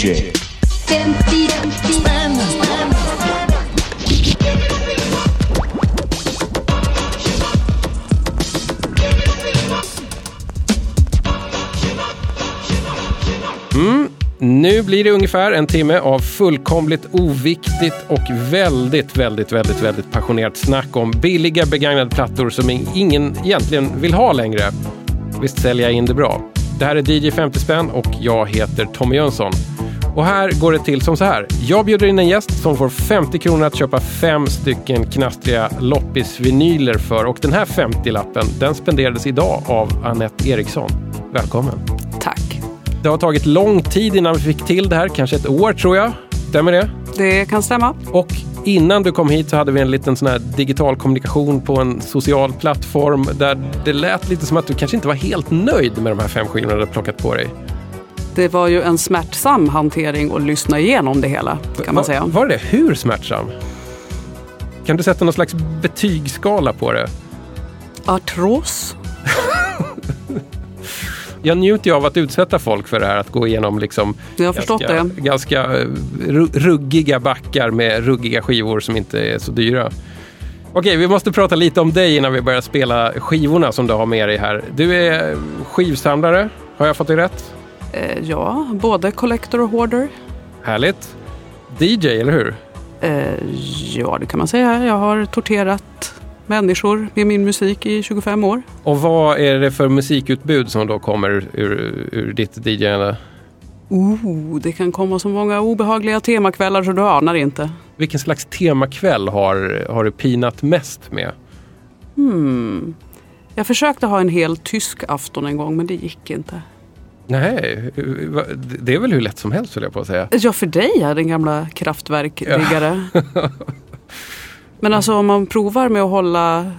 DJ. Mm. Nu blir det ungefär en timme av fullkomligt oviktigt och väldigt, väldigt, väldigt, väldigt passionerat snack om billiga begagnade plattor som ingen egentligen vill ha längre. Visst säljer jag in det bra? Det här är DJ 50 spänn och jag heter Tommy Jönsson. Och här går det till som så här. Jag bjuder in en gäst som får 50 kronor att köpa fem stycken knastriga loppisvinyler för. Och den här 50-lappen, den spenderades idag av Annette Eriksson. Välkommen! Tack. Det har tagit lång tid innan vi fick till det här, kanske ett år tror jag. Stämmer det? Det kan stämma. Och innan du kom hit så hade vi en liten sån här digital kommunikation på en social plattform där det lät lite som att du kanske inte var helt nöjd med de här fem skivorna du hade plockat på dig. Det var ju en smärtsam hantering att lyssna igenom det hela, kan man säga. Var, var det Hur smärtsam? Kan du sätta någon slags betygsskala på det? Artros? Jag njuter ju av att utsätta folk för det här, att gå igenom liksom ganska, ganska eh, ru- ruggiga backar med ruggiga skivor som inte är så dyra. Okej, vi måste prata lite om dig innan vi börjar spela skivorna som du har med dig här. Du är skivsamlare, har jag fått det rätt? Eh, ja, både collector och hoarder. Härligt. DJ, eller hur? Eh, ja, det kan man säga. Jag har torterat människor med min musik i 25 år. Och vad är det för musikutbud som då kommer ur, ur ditt DJ-ande? Oh, det kan komma så många obehagliga temakvällar så du anar inte. Vilken slags temakväll har, har du pinat mest med? Hmm. Jag försökte ha en hel tysk afton en gång, men det gick inte. Nej, det är väl hur lätt som helst höll jag på att säga. Ja, för dig är den gamla kraftverkriggare. Men alltså om man provar med att hålla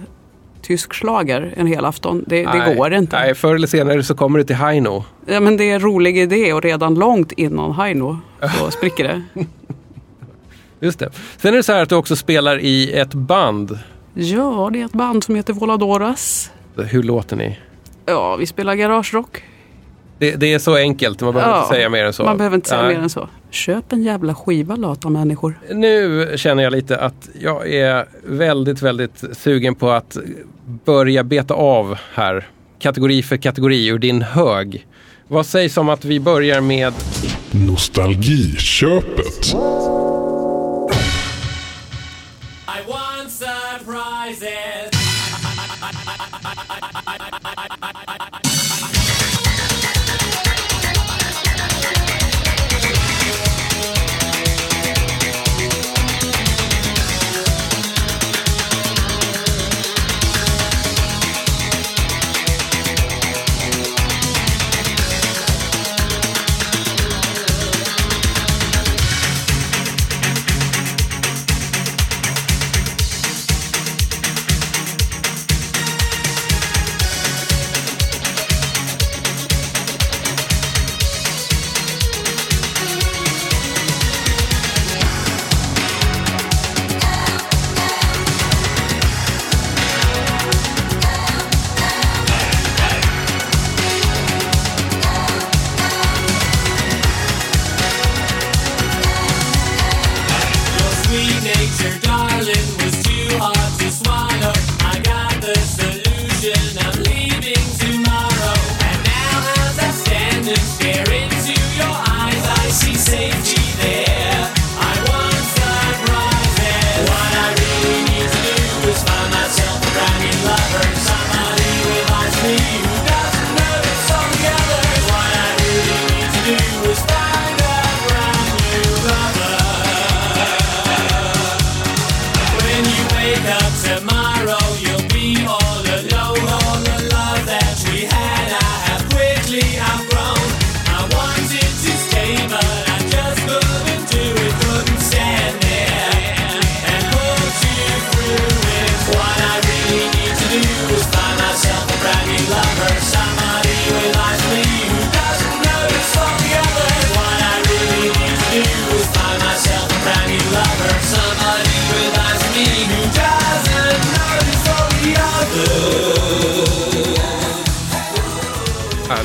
tysk schlager en hel afton, det, det går inte. Nej, förr eller senare så kommer du till Heino. Ja, men det är en rolig idé och redan långt innan Heino så spricker det. Just det. Sen är det så här att du också spelar i ett band. Ja, det är ett band som heter Voladoras. Hur låter ni? Ja, vi spelar garagerock. Det, det är så enkelt, man behöver Ja, inte säga mer än så. Man behöver inte säga Nej. mer än så. Köp en jävla skiva lata människor. Nu känner jag lite att jag är väldigt, väldigt sugen på att börja beta av här. Kategori för kategori ur din hög. Vad sägs om att vi börjar med Nostalgiköpet.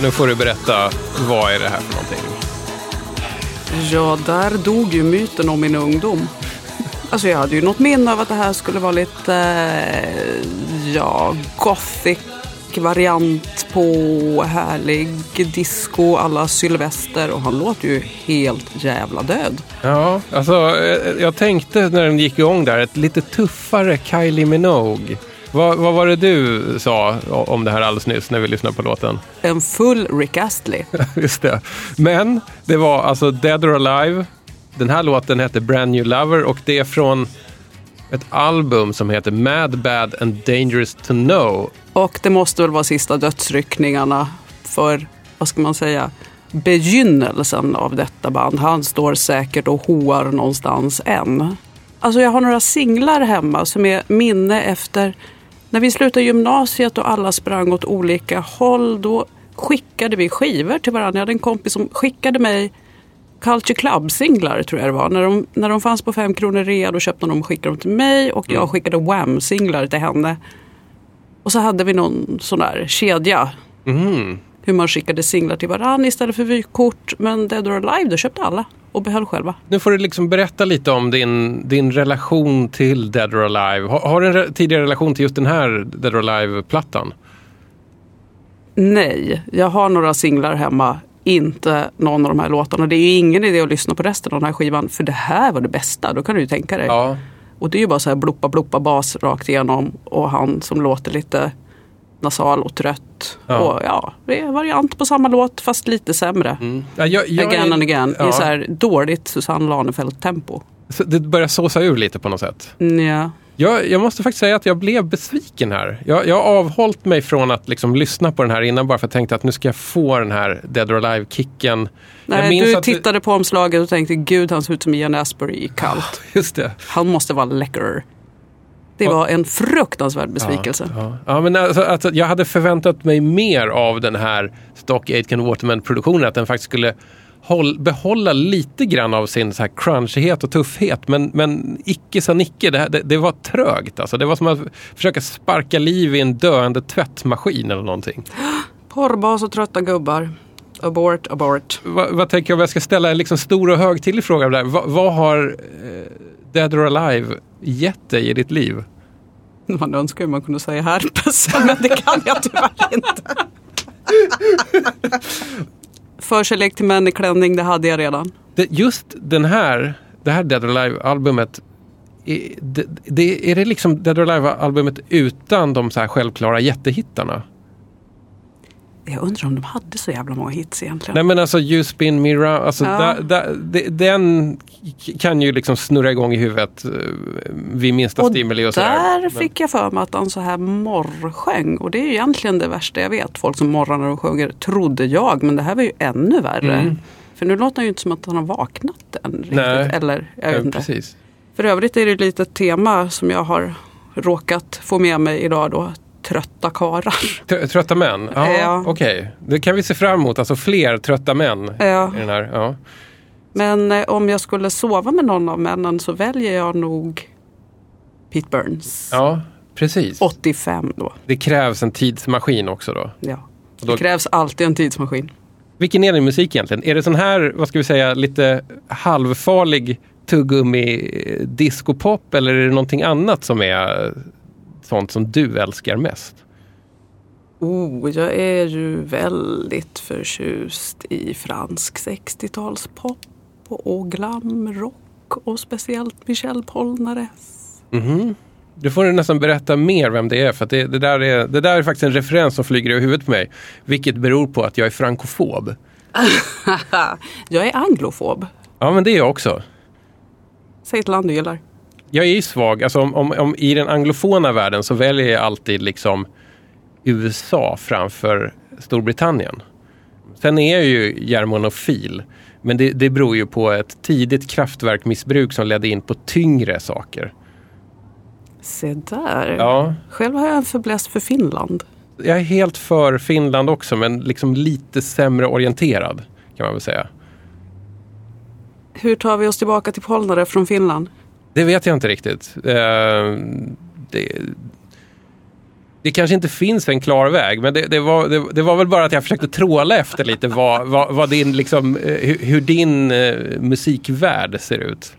Nu får du berätta, vad är det här för någonting? Ja, där dog ju myten om min ungdom. Alltså jag hade ju något minne av att det här skulle vara lite, eh, ja, gothic variant på härlig disco alla Sylvester och han låter ju helt jävla död. Ja, alltså eh, jag tänkte när den gick igång där, ett lite tuffare Kylie Minogue. Vad, vad var det du sa om det här alldeles nyss när vi lyssnade på låten? En full Rick Astley. Just det. Men det var alltså Dead or Alive. Den här låten hette Brand New Lover och det är från ett album som heter Mad, Bad and Dangerous to Know. Och det måste väl vara sista dödsryckningarna för, vad ska man säga, begynnelsen av detta band. Han står säkert och hoar någonstans än. Alltså jag har några singlar hemma som är minne efter när vi slutade gymnasiet och alla sprang åt olika håll. Då skickade vi skivor till varandra. Jag hade en kompis som skickade mig Culture Club-singlar tror jag det var. När de, när de fanns på fem kronor rea då köpte de och skickade dem till mig och jag skickade Wham-singlar till henne. Och så hade vi någon sån där kedja. Mhm. Hur man skickade singlar till varandra istället för vykort. Men Dead or Alive, då köpte alla och behöll själva. Nu får du liksom berätta lite om din, din relation till Dead or Alive. Har, har du en re- tidigare relation till just den här Dead or Alive-plattan? Nej, jag har några singlar hemma. Inte någon av de här låtarna. Det är ju ingen idé att lyssna på resten av den här skivan. För det här var det bästa, då kan du ju tänka dig. Ja. Och det är ju bara så här bloppa bloppa bas rakt igenom. Och han som låter lite nasal och trött. Ja. Och ja, det är variant på samma låt fast lite sämre. Ja, jag, jag, Again and again. Ja. I så här dåligt Susanne Lanefelt-tempo. Det börjar såsa ur lite på något sätt. Ja. Jag, jag måste faktiskt säga att jag blev besviken här. Jag, jag har avhållit mig från att liksom lyssna på den här innan bara för att jag tänkte att nu ska jag få den här Dead or Alive-kicken. Nej, du tittade på omslaget och tänkte gud han ser ut som Ian Asbury i Kallt. Just det. Han måste vara läcker. Det var en fruktansvärd besvikelse. Ja, ja men alltså, alltså, jag hade förväntat mig mer av den här Stock Aitken Waterman-produktionen. Att den faktiskt skulle håll, behålla lite grann av sin så här crunchighet och tuffhet. Men, men icke sa Nicke. Det, här- det, det var trögt. Alltså. Det var som att försöka sparka liv i en döende tvättmaskin eller någonting. Porrbas och trötta gubbar. Abort, abort. Vad, vad tänker jag om jag ska ställa en liksom stor och högtidlig fråga? Där. Vad, vad har eh, Dead or Alive gett dig i ditt liv? Man önskar ju man kunde säga herpes, men det kan jag tyvärr inte. Förkärlek till män i klänning, det hade jag redan. Det, just den här, det här Dead or Alive-albumet, är det, det, är det liksom Dead or Alive-albumet utan de så här självklara jättehittarna? Jag undrar om de hade så jävla många hits egentligen. Nej men alltså You Spin Me Round, alltså Ja. där, där, det, den kan ju liksom snurra igång i huvudet eh, vid minsta och stimuli och där fick jag för mig att han så här morrsjöng. Och det är ju egentligen det värsta jag vet. Folk som morrar när de sjunger, trodde jag. Men det här var ju ännu värre. Mm. För nu låter han ju inte som att han har vaknat än. Riktigt. Nej. Eller, jag vet inte. precis. För övrigt är det lite ett tema som jag har råkat få med mig idag då. Trötta karar. Tr- Trötta män? Ja, Ja. okej. Det kan vi se fram emot, alltså fler trötta män Ja. i den här. Ja. Men eh, om jag skulle sova med någon av männen så väljer jag nog Pete Burns. ja, precis. 85 då. Det krävs en tidsmaskin också då. Ja. Då- Det krävs alltid en tidsmaskin. Vilken är din musik egentligen? Är det sån här, vad ska vi säga, lite halvfarlig tuggummi eh, discopop eller är det någonting annat som är sånt som du älskar mest? Oh, jag är ju väldigt förtjust i fransk 60-talspop och glamrock och speciellt Michel Polnareff. Mhm. Du får nästan berätta mer vem det är för att det, det, där är, det där är faktiskt en referens som flyger i huvudet på mig. Vilket beror på att jag är frankofob. jag är anglofob. Ja men det är jag också. Säg ett land du gillar. Jag är ju svag, alltså om, om, om i den anglofona världen så väljer jag alltid liksom USA framför Storbritannien. Sen är jag ju germanofil. Men det, det beror ju på ett tidigt kraftverkmissbruk som ledde in på tyngre saker. Se där. Ja, Själv har jag en fäbless för Finland. jag är helt för Finland också men liksom lite sämre orienterad kan man väl säga. Hur tar vi oss tillbaka till Polnareff från Finland? Det vet jag inte riktigt. Eh, det, det kanske inte finns en klar väg, men det, det, var, det, det var väl bara att jag försökte tråla efter lite vad, vad, vad din, liksom, eh, hur, hur din eh, musikvärld ser ut.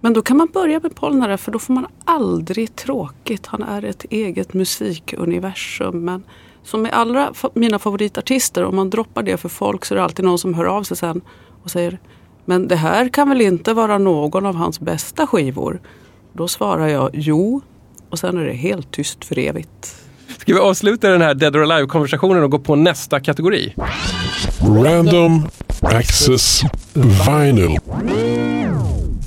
Men då kan man börja med Polnareff för då får man aldrig tråkigt. Han är ett eget musikuniversum. Men som med alla fa- mina favoritartister, om man droppar det för folk så är det alltid någon som hör av sig sen och säger men det här kan väl inte vara någon av hans bästa skivor? Då svarar jag jo och sen är det helt tyst för evigt. Ska vi avsluta den här Dead or Alive-konversationen och gå på nästa kategori? Random Access Vinyl.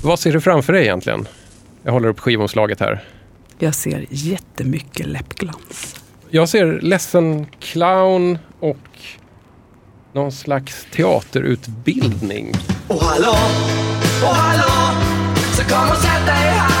Vad ser du framför dig egentligen? Jag håller upp skivomslaget här. Jag ser jättemycket läppglans. Jag ser ledsen clown och någon slags teaterutbildning. Och hallå, och hallå Så kom och sätt dig här.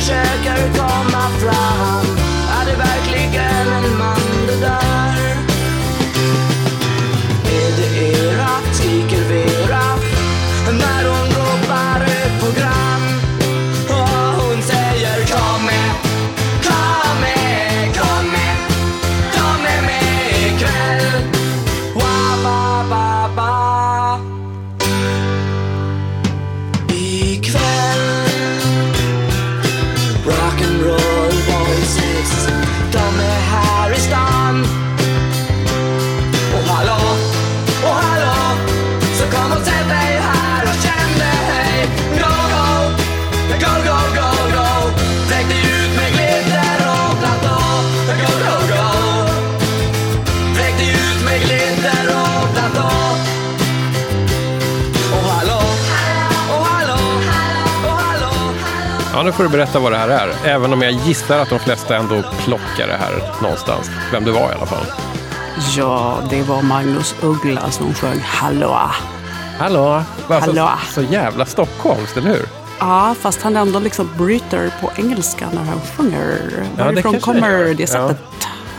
Försöker komma fram får du berätta vad det här är. Även om jag gissar att de flesta ändå plockar det här någonstans. Vem det var i alla fall. Ja, det var Magnus Uggla som sjöng Hallå. Hallå! Alltså, Hallå. Så jävla stockholmskt, eller hur? Ja, fast han ändå liksom bryter på engelska när han sjunger. det Varifrån kanske kommer det det sättet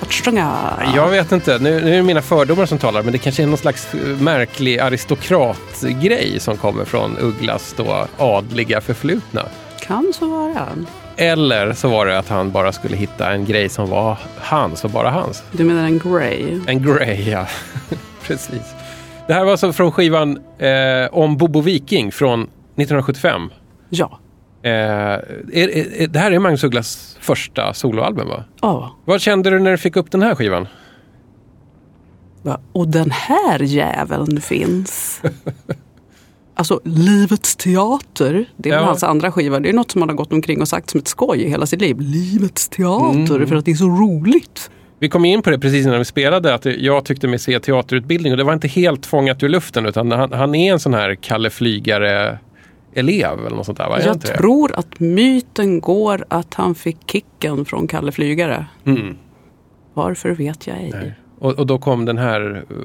att sjunga? Jag vet inte, nu, nu är det mina fördomar som talar, men det kanske är någon slags eh, märklig aristokratgrej som kommer från Ugglas då adliga förflutna. Kan så vara. Eller så var det att han bara skulle hitta en grej som var hans och bara hans. Du menar en Grey? En Grey, ja. Precis. Det här var alltså från skivan eh, om Bobo Viking från 1975. Ja. Eh, är, är, det här är Magnus Ugglas första soloalbum, va? Ja. Vad kände du när du fick upp den här skivan? Va? Och den här jäveln finns. Alltså Livets teater, det är Ja. hans andra skiva. Det är något som han har gått omkring och sagt som ett skoj i hela sitt liv. Livets teater, Mm. för att det är så roligt. Vi kom in på det precis innan vi spelade, att jag tyckte mig se teaterutbildning och det var inte helt fångat ur luften utan han, han är en sån här Kalle Flygare-elev eller något sånt där, va? Jag tror att myten går att han fick kicken från Kalle Flygare. Mm. Varför vet jag ej. Nej. Och, och då kom den här uh,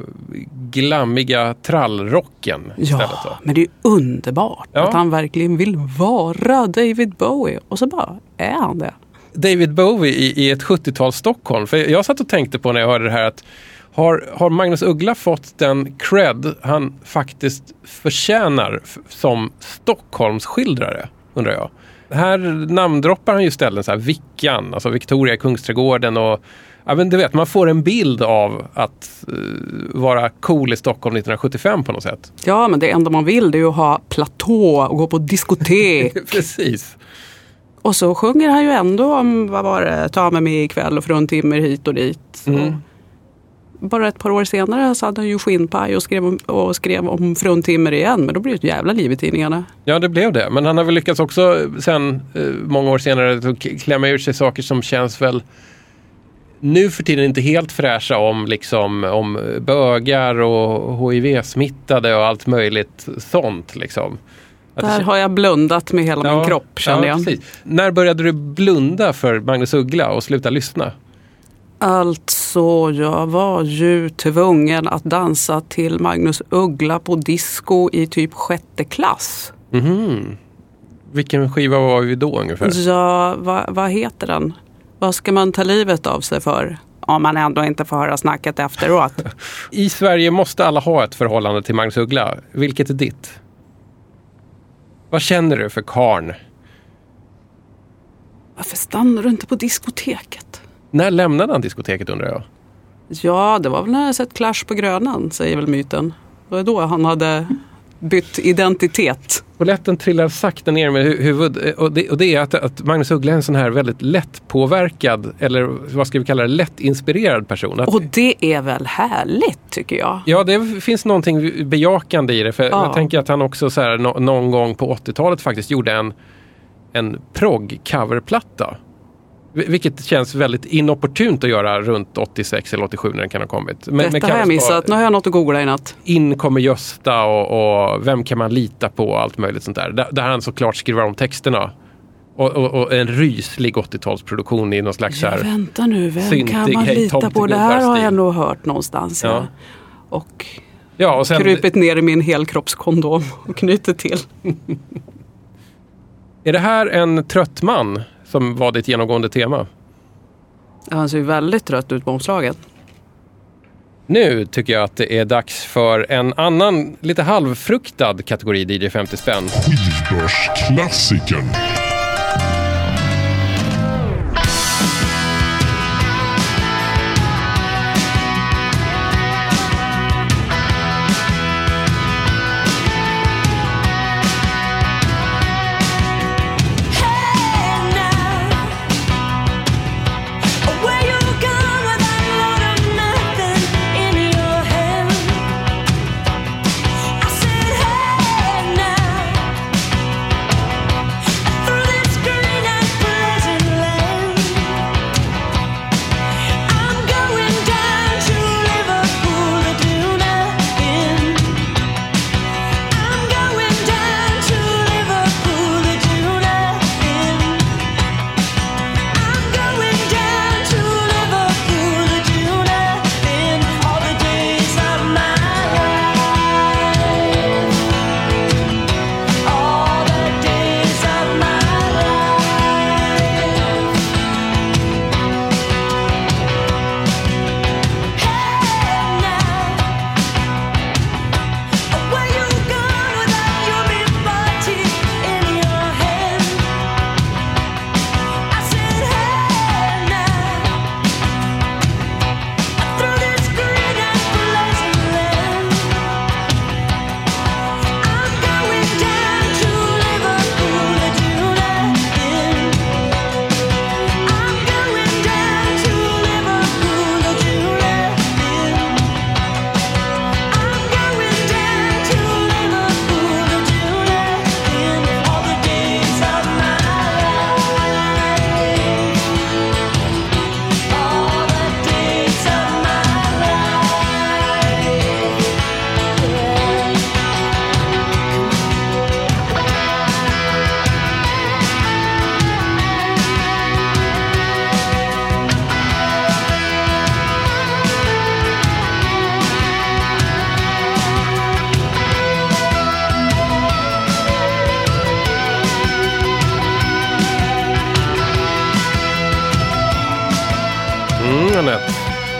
glammiga trallrocken istället. Ja, Då. men det är underbart Ja. att han verkligen vill vara David Bowie. Och så bara är han det. David Bowie i, i ett 70-tals Stockholm. För jag satt och tänkte på när jag hörde det här att har, har Magnus Uggla fått den cred han faktiskt förtjänar som Stockholmsskildrare? Undrar jag. Här namndroppar han ju ställen, så här Vickan, alltså Victoria i Kungsträdgården och Ja, men du vet, man får en bild av att eh, vara cool i Stockholm 1975 på något sätt. Ja, men det enda man vill det är ju att ha platå och gå på diskotek. Precis. och så sjunger han ju ändå om, vad var det, ta med mig ikväll och fruntimmer hit och dit. Mm. Bara ett par år senare så hade han ju skinnpaj och skrev om, och skrev om fruntimmer igen. Men då blev det ett jävla liv i tidningarna. Ja, det blev det. Men han har väl lyckats också sen, eh, många år senare, klämma ur sig saker som känns väl nu för tiden inte helt fräscha om, liksom, om bögar och HIV-smittade och allt möjligt sånt. Liksom. Där har jag blundat med hela min kropp känner jag. precis. När började du blunda för Magnus Uggla och sluta lyssna? Alltså, jag var ju tvungen att dansa till Magnus Uggla på disco i typ sjätte klass. Mhm. Vilken skiva var vi då ungefär? Ja, vad, vad heter den? Vad ska man ta livet av sig för? Om man ändå inte får höra snacket efteråt. I Sverige måste alla ha ett förhållande till Magnus Uggla. Vilket är ditt? Vad känner du för karn? Varför stannar du inte på diskoteket? När lämnade han diskoteket undrar jag? Ja, det var väl när jag sett Clash på Grönan, säger väl myten. Det var då han hade bytt identitet. Polletten trillar sakta ner med hu- huvud och det, och det är att, att Magnus Uggla är en sån här väldigt lättpåverkad eller vad ska vi kalla det, lättinspirerad person. Att, Och det är väl härligt tycker jag. Ja, det finns någonting bejakande i det. För Ja. Jag tänker att han också så här, nå- någon gång på 80-talet faktiskt gjorde en, en prog-coverplatta. Vil- Vilket känns väldigt inopportunt att göra runt 86 eller 87 när den kan ha kommit. Men- men Detta har jag missat. Nu har jag något att googla i natt. In kommer Gösta och, och Vem kan man lita på och allt möjligt sånt där. Där, där han såklart skriver om texterna. Och, och, och en ryslig 80-talsproduktion i någon slags Ja, här. vänta nu, vem syntig kan man hej, lita på? Det här har jag nog hört någonstans. Ja. Ja. Och Ja, och sen, krupit ner i min helkroppskondom och knutit till. är det här en trött man som var ditt genomgående tema? Han ser ju väldigt trött ut på omslaget. Nu tycker jag att det är dags för en annan lite halvfruktad kategori DJ 50 spänn. Skivbörsklassikern.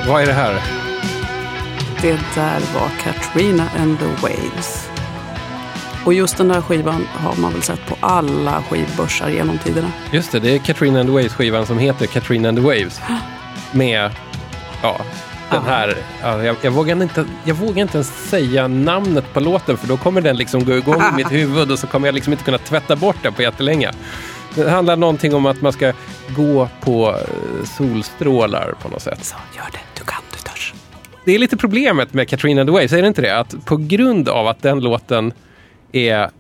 Vad är det här? Det där var Katrina and the Waves. Och just den där skivan har man väl sett på alla skivbörsar genom tiderna. Just det, det är Katrina and the Waves-skivan som heter Katrina and the Waves. Med, ja, den här. Ja, jag, jag, vågar inte, jag vågar inte ens säga namnet på låten för då kommer den liksom gå igång i mitt huvud och så kommer jag liksom inte kunna tvätta bort den på jättelänge. Det handlar någonting om att man ska gå på eh, solstrålar på något sätt. Så gör det, Det är lite problemet med Katrina and the Waves, är det inte det? Att på grund av att den låten är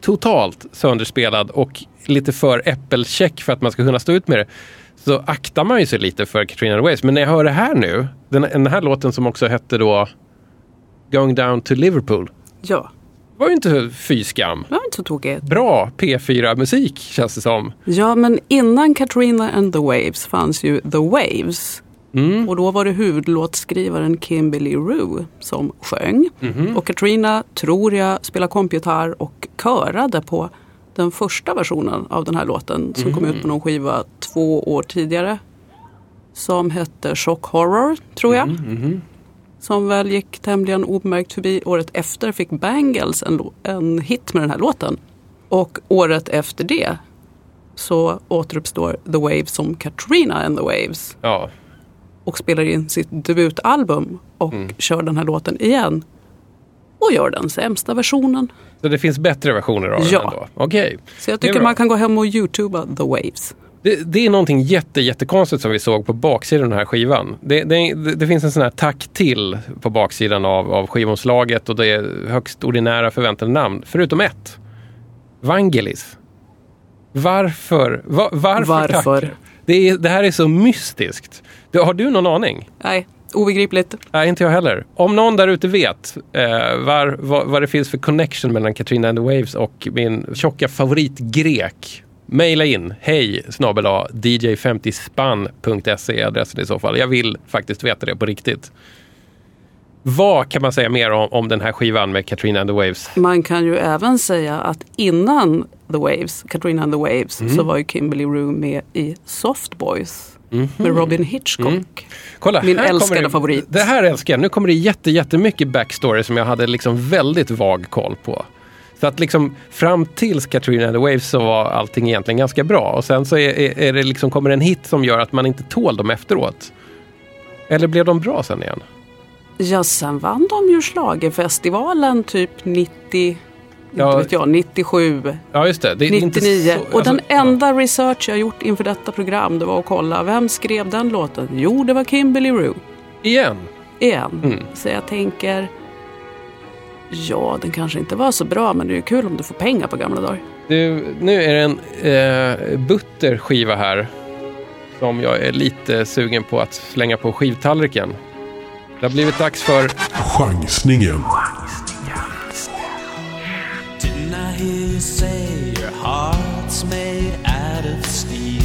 totalt sönderspelad och lite för äppelcheck för att man ska kunna stå ut med det, så aktar man ju sig lite för Katrina and the Waves. Men när jag hör det här nu, den, den här låten som också hette då Going Down to Liverpool, Ja, var ju inte fy skam. det var inte så tokigt. Bra P4-musik känns det som. Ja, men innan Katrina and the Waves fanns ju The Waves. Och då var det huvudlåtskrivaren Kimberly Rue som sjöng. Och Katrina, tror jag, spelade kompgitarr och körade på den första versionen av den här låten som kom ut på någon skiva två år tidigare. Som hette Shock Horror, tror jag. Som väl gick tämligen obemärkt förbi. Året efter fick Bangles en, en hit med den här låten. Och året efter det så återuppstår The Waves som Katrina and the Waves Ja, och spelar in sitt debutalbum och kör den här låten igen. Och gör den sämsta versionen. så det finns bättre versioner av Ja. den ändå. Okej. Så jag tycker man kan gå hem och youtuba The Waves. Det, det är någonting jätte, jättekonstigt som vi såg på baksidan av den här skivan. Det, det, det, finns en sån här tack till på baksidan av, av skivomslaget och det är högst ordinära förväntade namn. Förutom ett. Vangelis. Varför? Va, varför, Varför? Det, är, det här är så mystiskt. Du, har du någon aning? Nej, obegripligt. Nej, inte jag heller. Om någon där ute vet eh, var, vad, vad det finns för connection mellan Katrina and the Waves och min tjocka favorit grek. Maila in hej snabel a dj50spann.se är adressen i så fall. Jag vill faktiskt veta det på riktigt. Vad kan man säga mer om, om den här skivan med Katrina and the Waves? Man kan ju även säga att innan The Waves, Katrina and the Waves, Mm. så var ju Kimberly Rue med i Soft Boys med Robin Hitchcock. Kolla, Min älskade det, favorit. Det här älskar jag. Nu kommer det jätte, jättemycket backstory som jag hade liksom väldigt vag koll på. Så att liksom fram tills Katrina and the Waves så var allting egentligen ganska bra. Och sen så är, är, är det liksom, kommer det en hit som gör att man inte tål dem efteråt. Eller blev de bra sen igen? Ja, sen vann de ju schlagerfestivalen typ 90, Ja. inte vet jag, 97, Ja, just det. det är inte 99. så- och den alltså, enda research jag gjort inför detta program det var att kolla vem skrev den låten? Jo, det var Kimberly Rue. Igen. Igen. Mm. Så jag tänker, ja, den kanske inte var så bra, men det är ju kul om du får pengar på gamla dagar. Du, nu är det en eh, butter skiva här. Som jag är lite sugen på att slänga på skivtallriken. Det har blivit dags för Chansningen. You say your heart's made out of steel?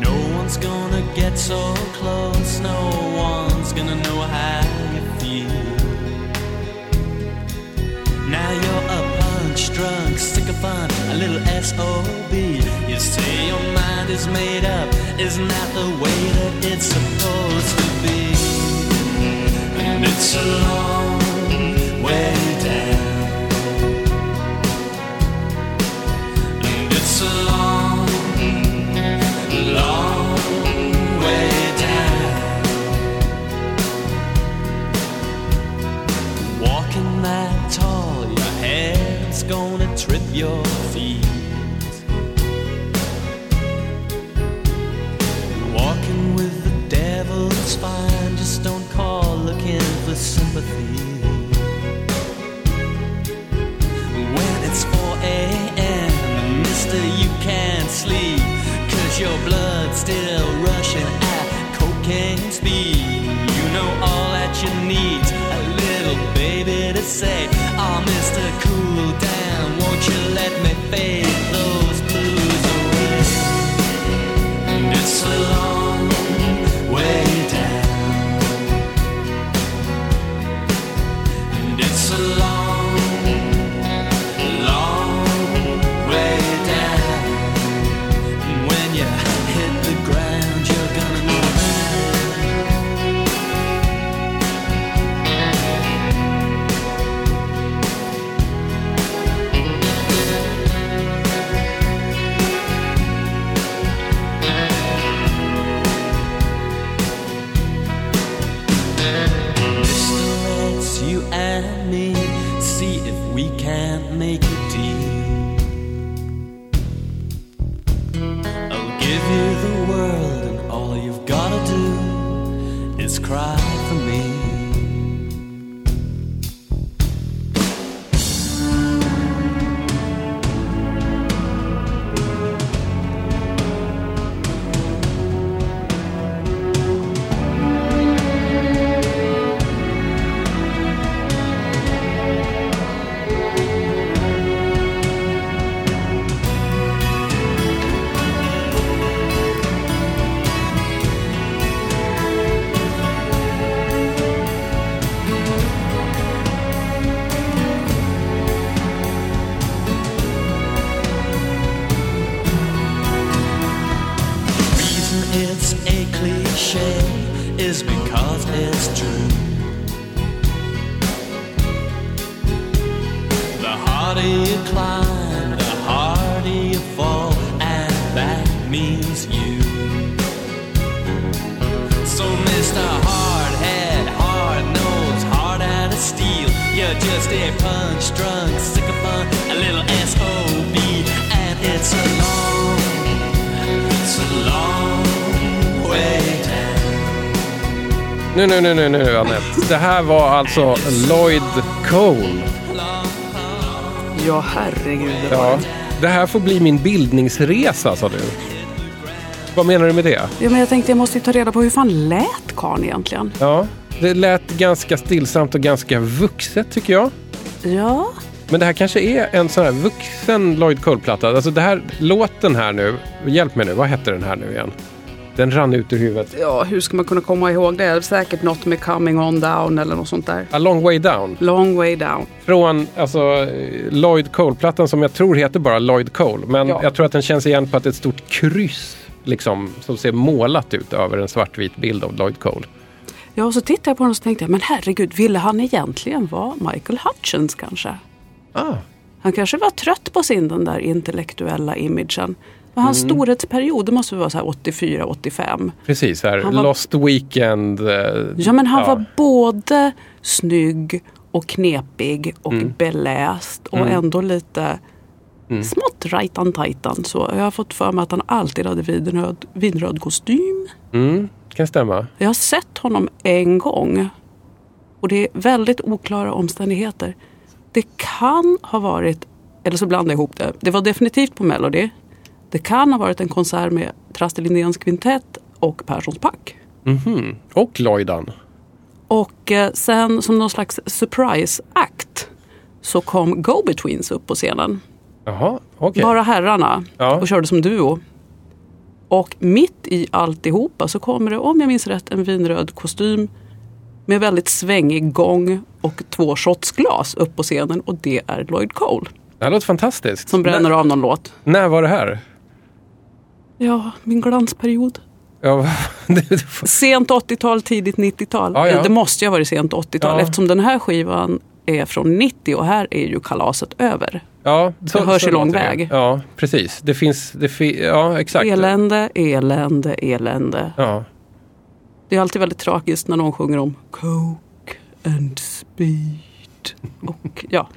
No one's gonna get so close, no one's gonna know how you feel. Now you're a punch drunk, fun, a little SOB. You say your mind is made up, isn't that the way that it's supposed to be? And it's a long way cocaine speed. You know all that you need, Nu, nu, nu, nu, Anette. Det här var alltså Lloyd Cole. Ja, herregud. det var Ja. det. Det här får bli min bildningsresa, sa du. Vad menar du med det? Ja, men jag tänkte jag måste ju ta reda på hur fan lät karln egentligen? Ja, det lät ganska stillsamt och ganska vuxet tycker jag. Ja, Men det här kanske är en sån här vuxen Lloyd Cole-platta. Alltså det här, låten här nu, hjälp mig nu, vad hette den här nu igen? Den rann ut ur huvudet. ja, hur ska man kunna komma ihåg det? Det är säkert något med coming on down eller något sånt där. A long way down. Long way down. Från alltså, Lloyd Cole-plattan som jag tror heter bara Lloyd Cole. Men Ja. jag tror att den känns igen på att det är ett stort kryss liksom, som ser målat ut över en svartvit bild av Lloyd Cole. Ja, och så tittade jag på den och tänkte men herregud, ville han egentligen vara Michael Hutchins kanske? Ah. Han kanske var trött på sin den där intellektuella imagen. Men hans storhetsperiod, det måste vara så här 84-85. Precis, här. Han var- Lost Weekend. eh, Ja, men han ja. var både snygg och knepig och Mm. beläst och ändå lite smått rajtan-tajtan. Så jag har fått för mig att han alltid hade vinröd, vinröd kostym. Mm, kan stämma. Jag har sett honom en gång. Och det är väldigt oklara omständigheter. Det kan ha varit, eller så blandar jag ihop det. Det var definitivt på Melody. Det kan ha varit en konsert med Traste Lindéns kvintett och Perssons pack. Mhm. Och Lloydan. Och eh, sen som någon slags surprise act så kom Go-Betweens upp på scenen. Jaha, okej. Bara herrarna. Ja. Och körde som duo. Och mitt i alltihopa så kommer det, om jag minns rätt, en vinröd kostym med väldigt svängig gång och två shotsglas upp på scenen. Och det är Lloyd Cole Det här låter fantastiskt. som bränner när, av någon låt. när var det här? Ja, min glansperiod. Ja, får- Sent 80-tal, tidigt 90-tal. Ja, ja. Det måste ju ha varit sent 80-tal Ja. eftersom den här skivan är från 90 och här är ju kalaset över. ja, så, Det hörs så ju lång väg. Ja, precis. Det finns, det fi, ja exakt. Elände, elände, elände. Ja. Det är alltid väldigt tragiskt när någon sjunger om coke and speed. Och ja,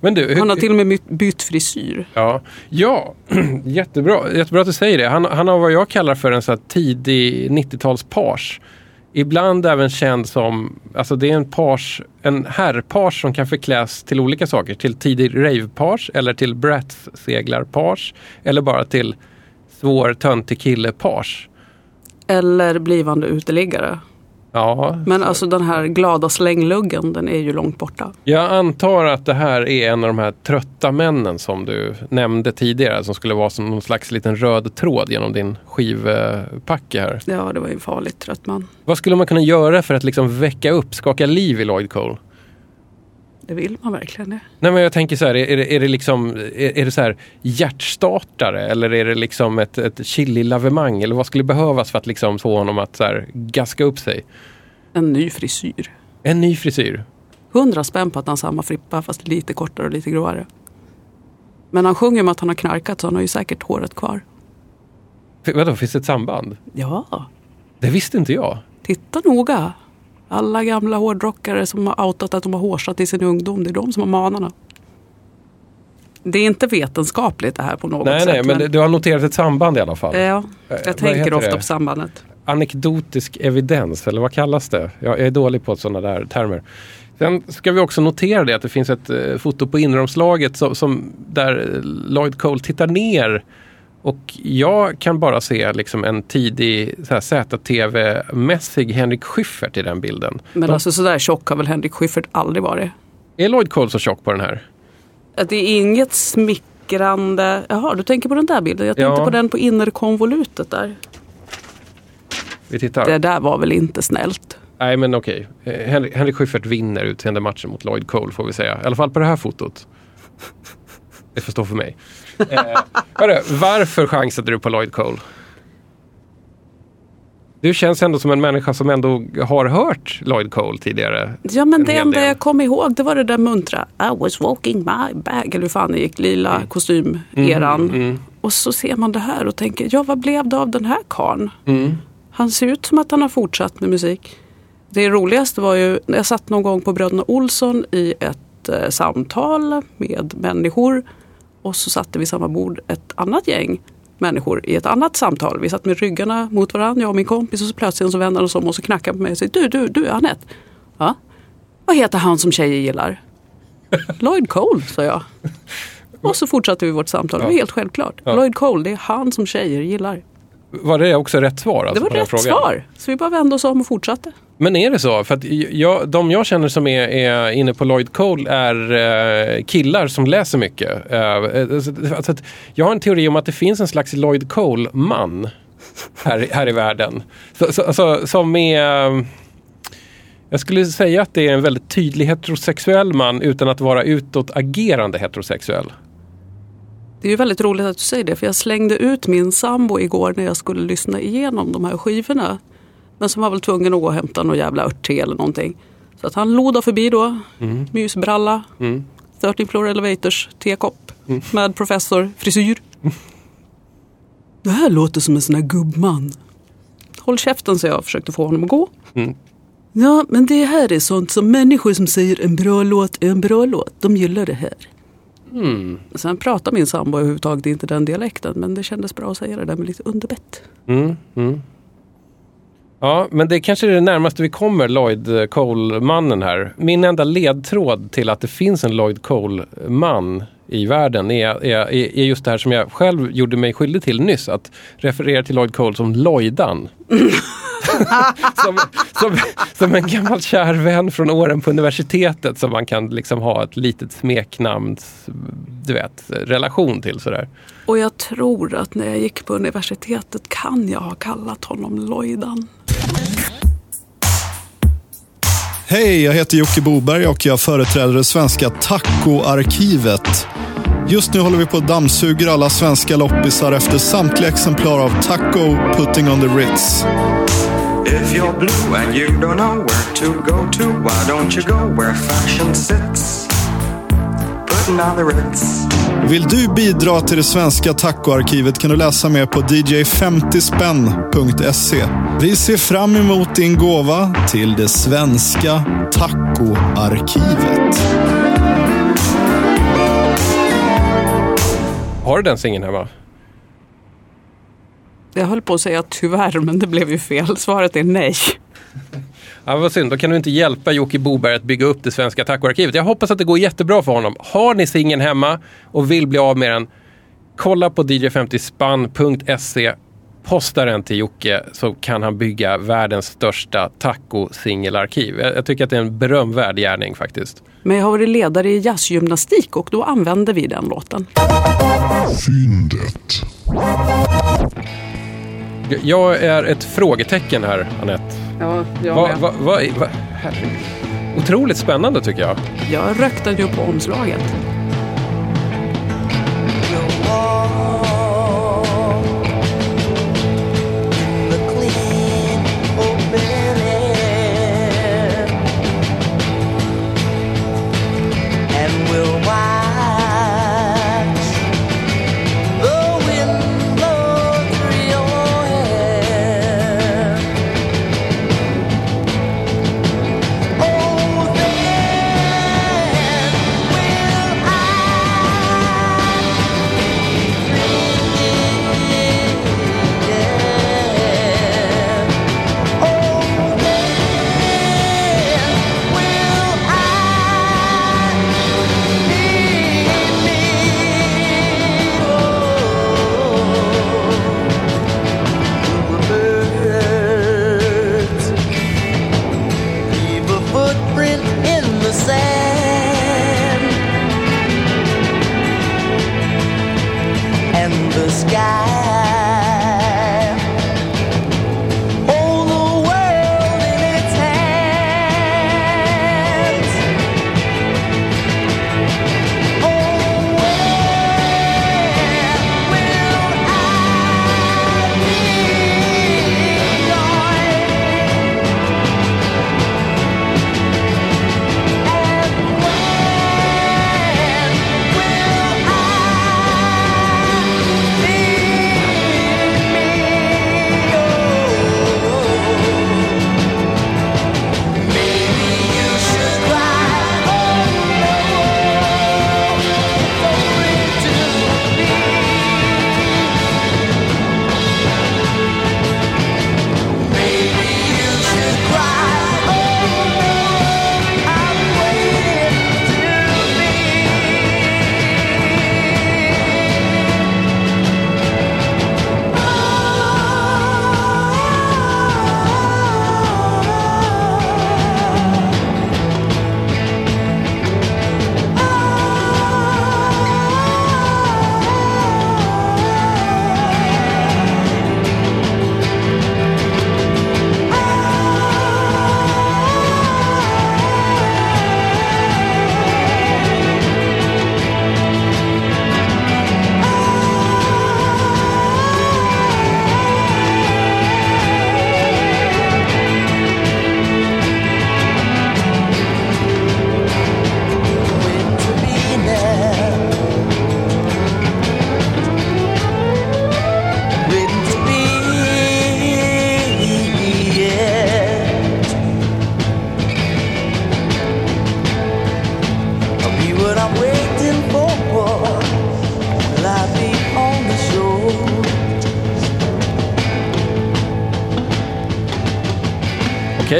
Men du, han har till och med bytt- frisyr. ja, ja jättebra, jättebra att du säger det. Han, han har vad jag kallar för en så tidig 90-talspars. Ibland även känd som, alltså det är en pars, en herrpars som kan förkläs till olika saker. Till tidig ravepars eller till Bratz-seglarpars. Eller bara till svår töntig kille-pars. Eller blivande uteliggare. Ja, Men alltså den här glada slängluggen, den är ju långt borta. Jag antar att det här är en av de här trötta männen som du nämnde tidigare. Som skulle vara som någon slags liten röd tråd genom din skivpacke här. Ja, det var ju en farligt trött man. Vad skulle man kunna göra för att liksom väcka upp, skaka liv i Lloyd Cole? Det vill man verkligen det. Nej men jag tänker så här, är det, är det liksom är, är det så här hjärtstartare eller är det liksom ett, ett chili-lavemang? Eller vad skulle behövas för att liksom få honom att så här gaska upp sig? En ny frisyr. En ny frisyr. Hundra spänn på att han har samma frippa fast lite kortare och lite gråare. Men han sjunger om att han har knarkat så han har ju säkert håret kvar. F- Vadå, finns det ett samband? Ja, Det visste inte jag. titta noga. Alla gamla hårdrockare som har outat att de har hårsat i sin ungdom, det är de som har manarna. Det är inte vetenskapligt det här på något Nej, sätt. nej, men det- du har noterat ett samband i alla fall. Ja, Eh, jag vad tänker ofta det? på sambandet. Anekdotisk evidens, eller vad kallas det? Jag är dålig på sådana där termer. Sen ska vi också notera det att det finns ett eh, foto på inneromslaget som, som, där eh, Lloyd Cole tittar ner. Och jag kan bara se liksom en tidig ZTV-mässig Henrik Schyffert i den bilden. Men De- alltså sådär tjock har väl Henrik Schyffert aldrig varit. Är Lloyd Cole så tjock på den här? Att Det är inget smickrande. Jaha, du tänker på den där bilden. Jag tänkte Ja. på den på innerkonvolutet där. Vi tittar. Det där var väl inte snällt. Nej men okej. Eh, Henrik, Henrik Schyffert vinner utseende matchen mot Lloyd Cole får vi säga. I alla fall på det här fotot. Det får stå för mig. Eh, hörru, varför chansade du på Lloyd Cole? Du känns ändå som en människa som ändå har hört Lloyd Cole tidigare. Ja men En det enda jag kom ihåg det var det där muntra I was walking my bag. Eller hur fan det gick, lila Mm. kostymeran. Och så ser man det här och tänker, ja vad blev det av den här karln? Mm. Han ser ut som att han har fortsatt med musik. Det roligaste var ju när jag satt någon gång på Bröderna Olsson i ett eh, samtal med människor. Och så satte vi samma bord ett annat gäng människor i ett annat samtal. Vi satt med ryggarna mot varandra, jag och min kompis. Och så plötsligt så vände han sig om och så knackade han på mig och sa Du, du, du Anette. Ja? Vad heter han som tjejer gillar? Lloyd Cole, sa jag. Och så fortsatte vi vårt samtal. Det var helt självklart. Ja. Lloyd Cole, det är han som tjejer gillar. Var det också rätt svar? Alltså, Det var rätt frågan? svar. Så vi bara vände oss om och fortsatte. Men är det så? För att jag, de jag känner som är, är inne på Lloyd Cole är eh, killar som läser mycket. Eh, alltså, alltså jag har en teori om att det finns en slags Lloyd Cole-man här, här i världen. Så, så, alltså, som är... Eh, jag skulle säga att det är en väldigt tydlig heterosexuell man utan att vara utåtagerande heterosexuell. Det är ju väldigt roligt att du säger det för jag slängde ut min sambo igår när jag skulle lyssna igenom de här skivorna. Men som var väl tvungen att gå och hämta någon jävla örtte eller någonting. Så att han lodade förbi då, mysbralla, 13 floor elevators, tekopp med professor, frisyr. Det här låter som en sån här gubbman. Håll käften så jag försökte få honom att gå. Ja, men det här är sånt som människor som säger en bra låt är en bra låt. De gillar det här. Sen pratar min sambo överhuvudtaget inte den dialekten men det kändes bra att säga det där med lite underbett. Mm, mm. Ja, men det kanske är det närmaste vi kommer Lloyd Cole-mannen här. Min enda ledtråd till att det finns en Lloyd Cole-man i världen är, är, är just det här som jag själv gjorde mig skyldig till nyss. Att referera till Lloyd Cole som Lloydan. som, som, som en gammal kär vän från åren på universitetet som man kan liksom ha ett litet smeknamn, du vet, relation till sådär. Och jag tror att när jag gick på universitetet kan jag ha kallat honom Lloydan. Hej, jag heter Jocke Boberg och jag företräder det svenska tacoarkivet. Just nu håller vi på att dammsuger alla svenska loppisar efter samtliga exemplar av Taco Putting on the Ritz. If you're blue and you don't know where to go to, why don't you go where fashion sits? Putting on the Ritz. Vill du bidra till det svenska tacoarkivet kan du läsa mer på dj50spänn.se. Vi ser fram emot din gåva till det svenska tacoarkivet. Har du den singeln hemma? Jag höll på att säga tyvärr men det blev ju fel. Svaret är nej. Ja, vad synd, då kan du inte hjälpa Jocke Boberg att bygga upp det svenska tacoarkivet. Jag hoppas att det går jättebra för honom. Har ni singeln hemma och vill bli av med den, kolla på dj50spann.se. Posta den till Jocke så kan han bygga världens största taco-singelarkiv. Jag, jag tycker att det är en berömvärd gärning faktiskt. Men jag har varit ledare i jazzgymnastik och då använde vi den låten. Fyndet. Jag- är ett frågetecken här, Anette. Ja, jag Va, va, va, va. Otroligt spännande tycker jag. Jag rökte ju på omslaget.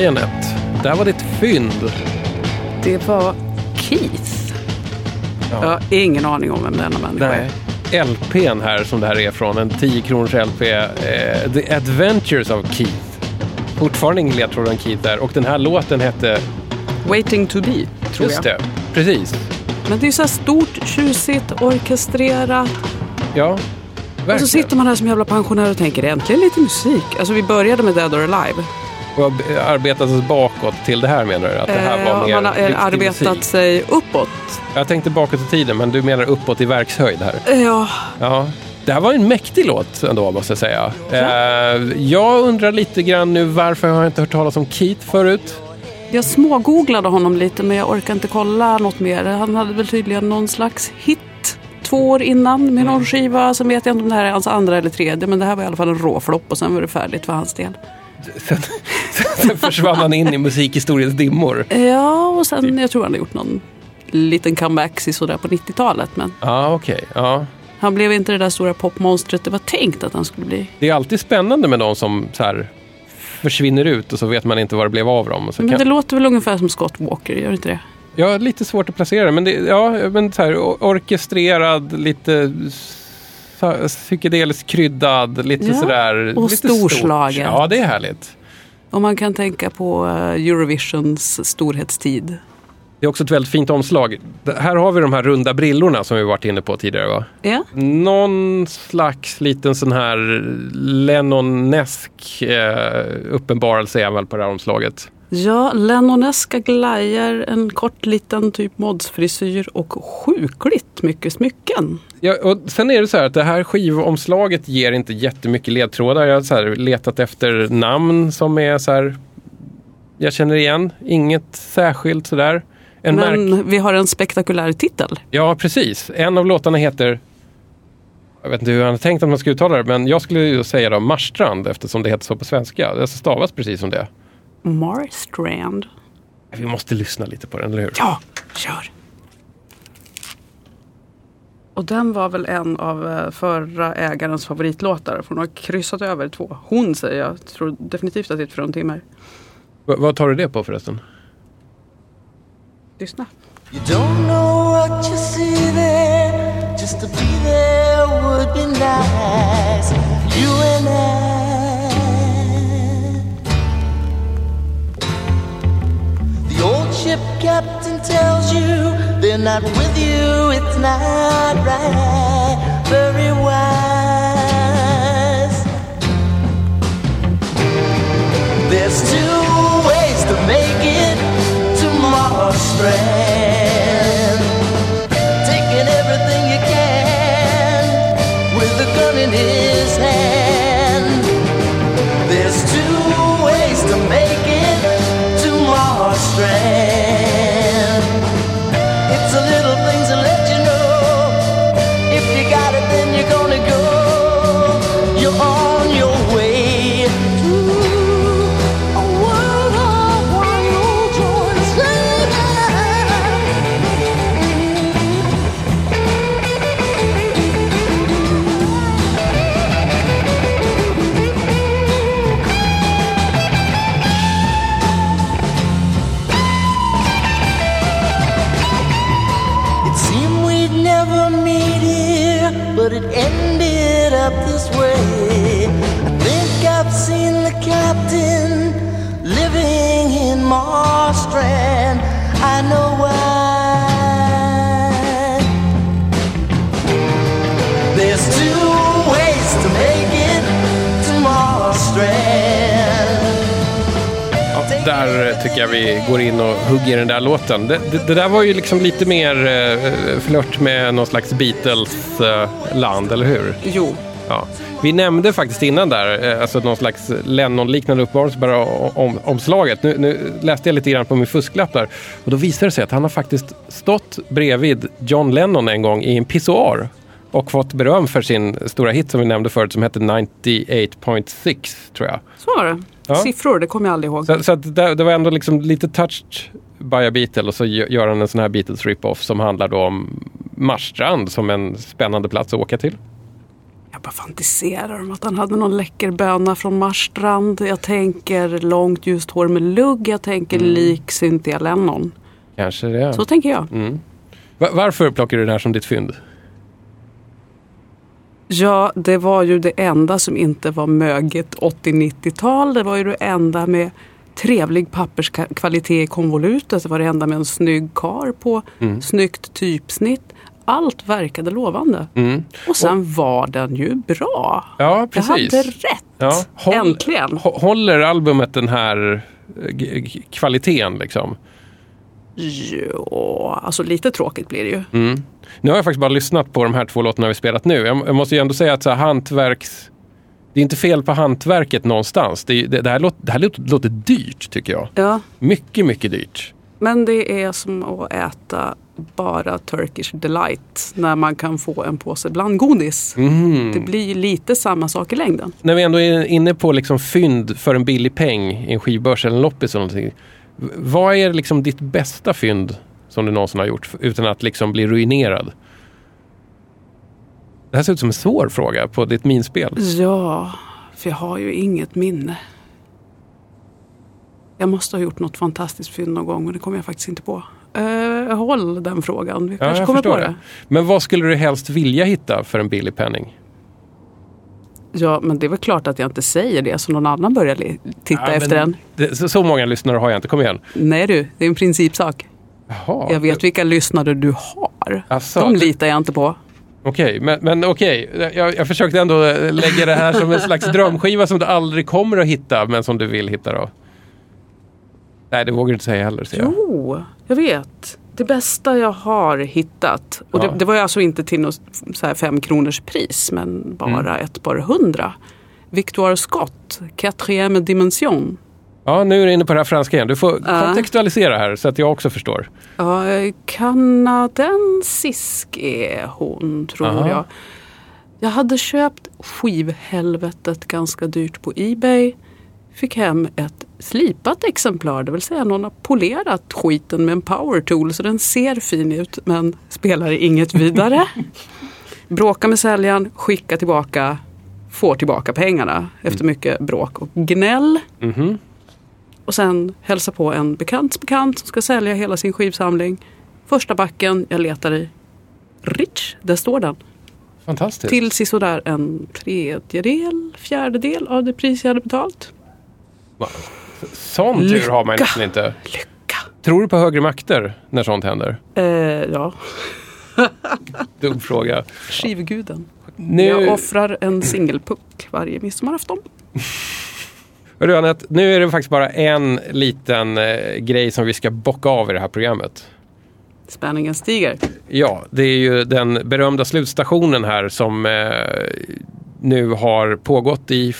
Okej Anette, där var ditt fynd. Det var Keith. Jag har ingen aning om vem denna människa är. Nej. LPn här som det här är från, en 10 kronors LP. Eh, The Adventures of Keith. Fortfarande ingen ledtråd om Keith där. Och den här låten hette... Waiting to be, tror Just jag. det, precis. Men det är så här stort, tjusigt, orkestrerat. Ja, Och verkligen. så sitter man här som jävla pensionär och tänker äntligen lite musik. Alltså vi började med Dead or Alive. Och arbetat oss bakåt till det här menar du? Att det här var Eh, mer man har eh, arbetat sig uppåt. Jag tänkte bakåt i tiden, men du menar uppåt i verkshöjd här? Ja, Ja. Det här var en mäktig låt ändå, måste jag säga. Eh, jag undrar lite grann nu varför jag inte hört talas om Keith förut? jag smågooglade honom lite men jag orkar inte kolla något mer. Han hade väl tydligen någon slags hit två år innan med någon skiva. Sen vet jag inte om det här är hans andra eller tredje men det här var i alla fall en råflopp och sen var det färdigt för hans del. Sen, sen försvann han in i musikhistoriens dimmor. Ja, och sen jag tror han har gjort någon liten comeback sådär på 90-talet. Men Ja, okej. Ja. han blev inte det där stora popmonstret det var tänkt att han skulle bli. Det är alltid spännande med de som så här försvinner ut och så vet man inte vad det blev av dem. Men det kan, låter väl ungefär som Scott Walker, gör det inte det? ja, lite svårt att placera det, men, det, ja, men så här, orkestrerad, lite psykedeliskt kryddad, lite Ja, sådär. och lite storslaget. Stort. Ja, det är härligt. Om man kan tänka på eh, Eurovisions storhetstid. Det är också ett väldigt fint omslag. Här har vi de här runda brillorna som vi varit inne på tidigare. Va? Ja, Någon slags liten sån här Lennonesk eh, uppenbarelse är väl på det här omslaget. Ja Lennoneska glajer, en kort liten typ modsfrisyr och sjukligt mycket smycken. Ja, och sen är det så här att det här skivomslaget ger inte jättemycket ledtrådar. Jag har så här letat efter namn som är så här jag känner igen. Inget särskilt sådär. En märk... Men vi har en spektakulär titel. Ja, precis. En av låtarna heter jag vet inte hur han har tänkt att man ska uttala det, men jag skulle ju säga då Marstrand eftersom det heter så på svenska. Det stavas precis som det. Marstrand. Vi måste lyssna lite på den, eller hur? Ja, kör! Och den var väl en av eh, förra ägarens favoritlåtar. För hon har kryssat över två. Hon säger jag. jag tror definitivt att det är ett fruntimmer. V- vad tar du det på förresten? Lyssna. You don't know what you see there. Just to be there would be nice. Captain tells you they're not with you, it's not right. Very wise. There's two där eh, tycker jag vi går in och hugger den där låten. Det, det, det där var ju liksom lite mer eh, flört med någon slags Beatles-land, eller hur? Jo, Ja. Vi nämnde faktiskt innan där, eh, alltså någon slags Lennon-liknande uppenbarelse bara om omslaget. Nu, nu läste jag lite grann på min fusklapp där och då visade det sig att han har faktiskt stått bredvid John Lennon en gång i en pissoar och fått beröm för sin stora hit som vi nämnde förut som hette 98.6 tror jag. så var det. Ja. Siffror, det kommer jag aldrig ihåg. Så, så det, det var ändå liksom lite touched by a Beatle och så gö- gör han en sån här Beatles rip-off som handlar då om Marstrand som en spännande plats att åka till. Ja, Jag bara fantiserar om att han hade någon läcker böna från Marstrand. Jag tänker långt ljust hår med lugg. Jag tänker lik Cynthia Lennon. Kanske det. Så tänker jag. Va- varför plockar du det här som ditt fynd? Ja, det var ju det enda som inte var möget 80-90-tal. Det var ju det enda med trevlig papperskvalitet i konvolutet. Det var det enda med en snygg kar på. Snyggt typsnitt. Allt verkade lovande. Och sen var den ju bra. Ja, precis. Jag hade rätt. Ja, håll- Äntligen. hå- Håller albumet den här eh, kvaliteten liksom? Ja, alltså lite tråkigt blir det ju. Nu har jag faktiskt bara lyssnat på de här två låtarna vi spelat nu. Jag, jag måste ju ändå säga att så här, hantverks... Det är inte fel på hantverket någonstans. Det, det, det här, låter, det här låter, låter dyrt tycker jag. Ja, Mycket, mycket dyrt. men det är som att äta bara Turkish delight när man kan få en påse blandgodis. Det blir lite samma sak i längden. När vi ändå är inne på liksom fynd för en billig peng i en skivbörs eller en loppis eller någonting. Vad är liksom ditt bästa fynd som du någonsin har gjort utan att liksom bli ruinerad? Det här ser ut som en svår fråga på ditt minspel. Ja, för jag har ju inget minne. Jag måste ha gjort något fantastiskt fynd någon gång och det kommer jag faktiskt inte på. Uh, håll den frågan. Vi Ja, kanske jag kommer på det. det. Men vad skulle du helst vilja hitta för en billig penning? Ja, men det är väl klart att jag inte säger det så någon annan börjar titta Ja, efter. Det, så, så många lyssnare har jag inte. Kom igen. Nej du, det är en principsak. Jaha. Jag vet vilka lyssnare du har. Asså, De det- litar jag inte på. Okej, men, men okej. Jag, jag försökte ändå lägga det här som en slags drömskiva som du aldrig kommer att hitta, men som du vill hitta då. Nej, det vågar du inte säga heller, ser jag. Jo, jag vet. Det bästa jag har hittat. Och Ja. det, det var ju alltså inte till något så fem kronors pris. Men bara Mm. ett par hundra. Victoire Scott, Quatrième dimension. Ja, nu är du inne på det här franska igen. Du får Ja. kontextualisera här så att jag också förstår. Ja, eh, kanadensisk är hon, tror Aha. jag. Jag hade köpt skivhelvetet ganska dyrt på Ebay. Fick hem ett slipat exemplar, det vill säga någon har polerat skiten med en power tool så den ser fin ut men spelar inget vidare. Bråka med säljaren, skicka tillbaka, får tillbaka pengarna efter mycket bråk och gnäll. Mhm. Och sen hälsa på en bekants bekant som ska sälja hela sin skivsamling. Första backen jag letar i. Rich, där står den. Fantastiskt. Till sisådär en tredjedel, fjärdedel av det pris jag hade betalt. Sån tur har man nästan inte. Lycka! Tror du på högre makter när sånt händer? Eh, ja, Dum fråga. skivguden. Nu, Jag offrar en singelpuck varje midsommarafton. Hörru Anette, nu är det faktiskt bara en liten eh, grej som vi ska bocka av i det här programmet. Spänningen stiger. Ja, det är ju den berömda slutstationen här som eh, nu har pågått i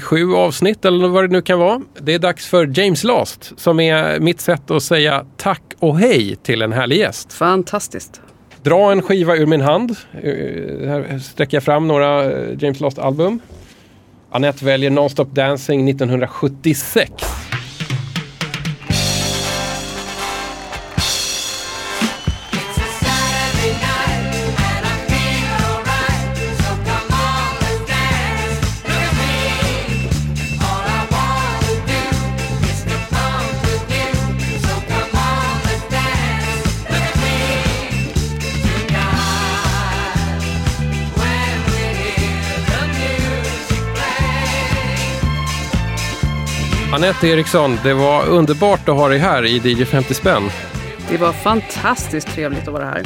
47 avsnitt eller vad det nu kan vara. Det är dags för James Last som är mitt sätt att säga tack och hej till en härlig gäst. Fantastiskt. Dra en skiva ur min hand. Här sträcker jag fram några eh, James Last-album. Annette väljer Nonstop Dancing 1976. Anette Eriksson, det var underbart att ha dig här i DJ 50 spänn. Det var fantastiskt trevligt att vara här.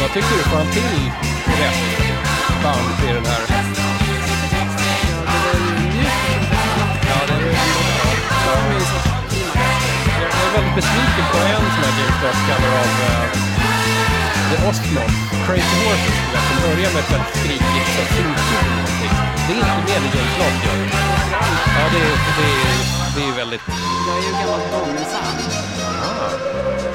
Vad tycker du? Får han till rätt band till den här? Ja, det är Jag är väldigt besviken på en sån här Last-cover av uh, The Osmond, Crazy Horses, som börjar med ett väldigt skrikigt någonting. Det är inte med i James Last gör. Ja, det är, det är, det är väldigt... Jag är ju gammal Danielsson. Ah.